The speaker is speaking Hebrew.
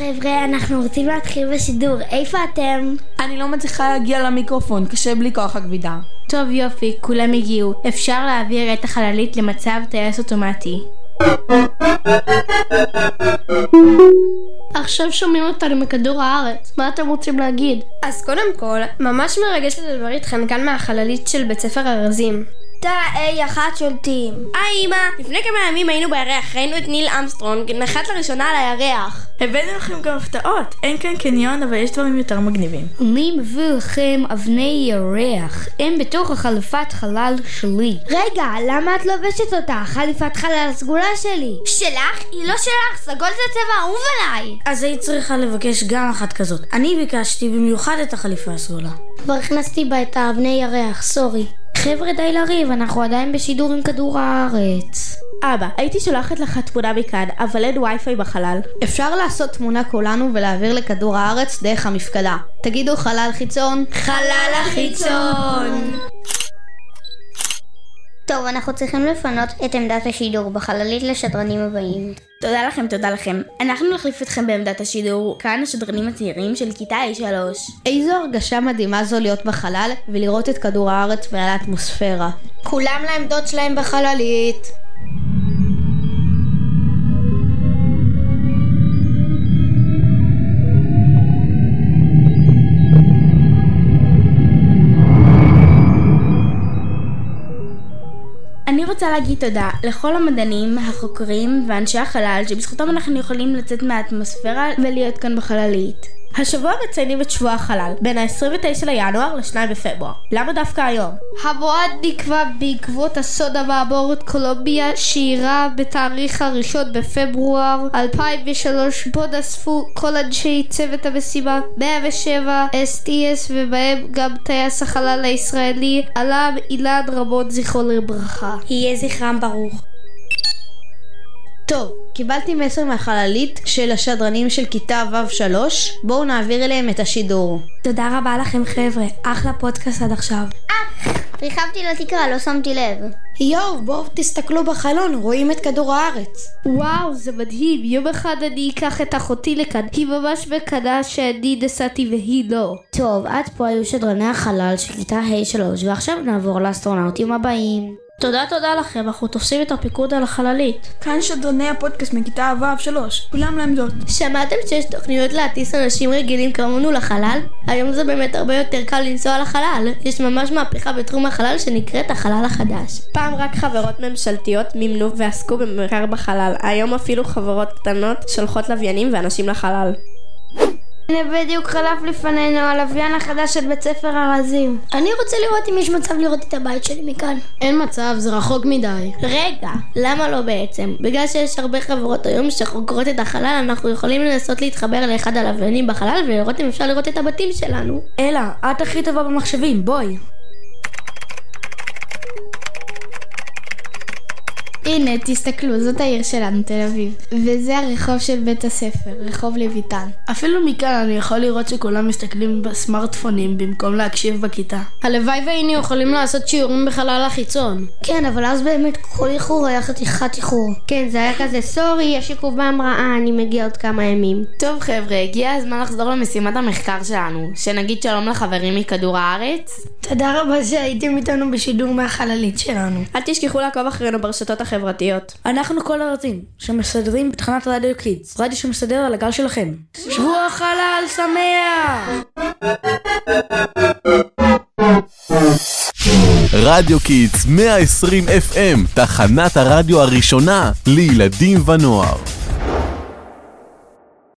חבר'ה, אנחנו רוצים להתחיל בשידור. איפה אתם? אני לא מצליחה להגיע למיקרופון, קשה בלי כוח הכבידה. טוב יופי, כולם הגיעו. אפשר להעביר את החללית למצב טייס אוטומטי. עכשיו שומעים אותנו מכדור הארץ, מה אתם רוצים להגיד? אז קודם כל, ממש מרגש לדבר איתכם כאן מהחללית של בית ספר ארזים. תא A אחת שולטים. היי אמא, לפני כמה ימים היינו בירח, ראינו את ניל אמסטרונג נחת לראשונה על הירח. הבאנו לכם גם הפתעות, אין כאן קניון אבל יש דברים יותר מגניבים. אני מביא לכם אבני ירח, הם בתוך החליפת חלל שלי. רגע, למה את לובשת אותה? חליפת חלל סגולה שלי. שלך? היא לא שלך, סגול זה צבע אהוב עליי. אז היית צריכה לבקש גם אחת כזאת. אני ביקשתי במיוחד את החליפה הסגולה. כבר הכנסתי בה את האבני ירח, סורי. חבר'ה די לריב, אנחנו עדיין בשידור עם כדור הארץ. אבא, הייתי שולחת לך תמונה מכאן, אבל אין וי-פיי בחלל. אפשר לעשות תמונה כולנו ולהעביר לכדור הארץ דרך המפקדה. תגידו חלל חיצון. חלל החיצון! טוב, אנחנו צריכים לפנות את עמדת השידור בחללית לשדרנים הבאים. תודה לכם, תודה לכם. אנחנו נחליף אתכם בעמדת השידור, כאן השדרנים הצעירים של כיתה A3. איזו הרגשה מדהימה זו להיות בחלל ולראות את כדור הארץ ועל האטמוספירה. כולם לעמדות שלהם בחללית. רוצה להגיד תודה לכל המדענים, החוקרים ואנשי החלל שבזכותם אנחנו יכולים לצאת מהאטמוספירה ולהיות כאן בחללית. השבוע מציינים את שבוע החלל, בין ה-29 לינואר ל-2 בפברואר. למה דווקא היום? המועד נקבע בעקבות הסוד המעבורת קולומביה שאירע בתאריך הראשון בפברואר 2003 בו נאספו כל אנשי צוות המשימה 107 STS ובהם גם טייס החלל הישראלי עליו אילן רמון זכרו לברכה. יהיה זכרם ברוך. טוב, קיבלתי מסר מהחללית של השדרנים של כיתה ו'3 בואו נעביר אליהם את השידור. תודה רבה לכם חבר'ה, אחלה פודקאסט עד עכשיו. ריחבתי לתקרה, לא שמתי לב. יואו, בואו תסתכלו בחלון, רואים את כדור הארץ. וואו, זה מדהים, יום אחד אני אקח את אחותי לכאן, היא ממש מקנאה שאני נסעתי והיא לא. טוב, עד פה היו שדרני החלל של כיתה ה'3 ועכשיו נעבור לאסטרונאוטים הבאים. תודה תודה לכם, אנחנו תופסים את הפיקוד על החללית. כאן שדרני הפודקאסט מכיתה ו'3, כולם לעמדות. שמעתם שיש תוכניות להטיס אנשים רגילים כמונו לחלל? היום זה באמת הרבה יותר קל לנסוע לחלל. יש ממש מהפכה בתחום החלל שנקראת החלל החדש. פעם רק חברות ממשלתיות מימנו ועסקו במחקר בחלל, היום אפילו חברות קטנות שולחות לוויינים ואנשים לחלל. הנה בדיוק חלף לפנינו הלוויין החדש של בית ספר ארזים. אני רוצה לראות אם יש מצב לראות את הבית שלי מכאן. אין מצב, זה רחוק מדי. רגע, למה לא בעצם? בגלל שיש הרבה חברות היום שחוקרות את החלל, אנחנו יכולים לנסות להתחבר לאחד הלוויינים בחלל ולראות אם אפשר לראות את הבתים שלנו. אלה, את הכי טובה במחשבים, בואי. הנה, תסתכלו, זאת העיר שלנו, תל אביב. וזה הרחוב של בית הספר, רחוב לויטן. אפילו מכאן אני יכול לראות שכולם מסתכלים בסמארטפונים במקום להקשיב בכיתה. הלוואי והיינו יכולים לעשות שיעורים בחלל החיצון. כן, אבל אז באמת כל איחור היה חתיכת איחור. כן, זה היה כזה, סורי, יש עיכוב בהמראה, אני מגיע עוד כמה ימים. טוב חבר'ה, הגיע הזמן לחזור למשימת המחקר שלנו. שנגיד שלום לחברים מכדור הארץ. תודה רבה שהייתם איתנו בשידור מהחללית שלנו. אל תשכחו לעקוב אחרינו ברשתות החברתיות. אנחנו קול הרצים, שמשדרים בתחנת רדיו Kids, רדיו שמשדר על הגל שלכם. שבוע חלל שמח! רדיו Kids 120 FM, תחנת הרדיו הראשונה לילדים ונוער.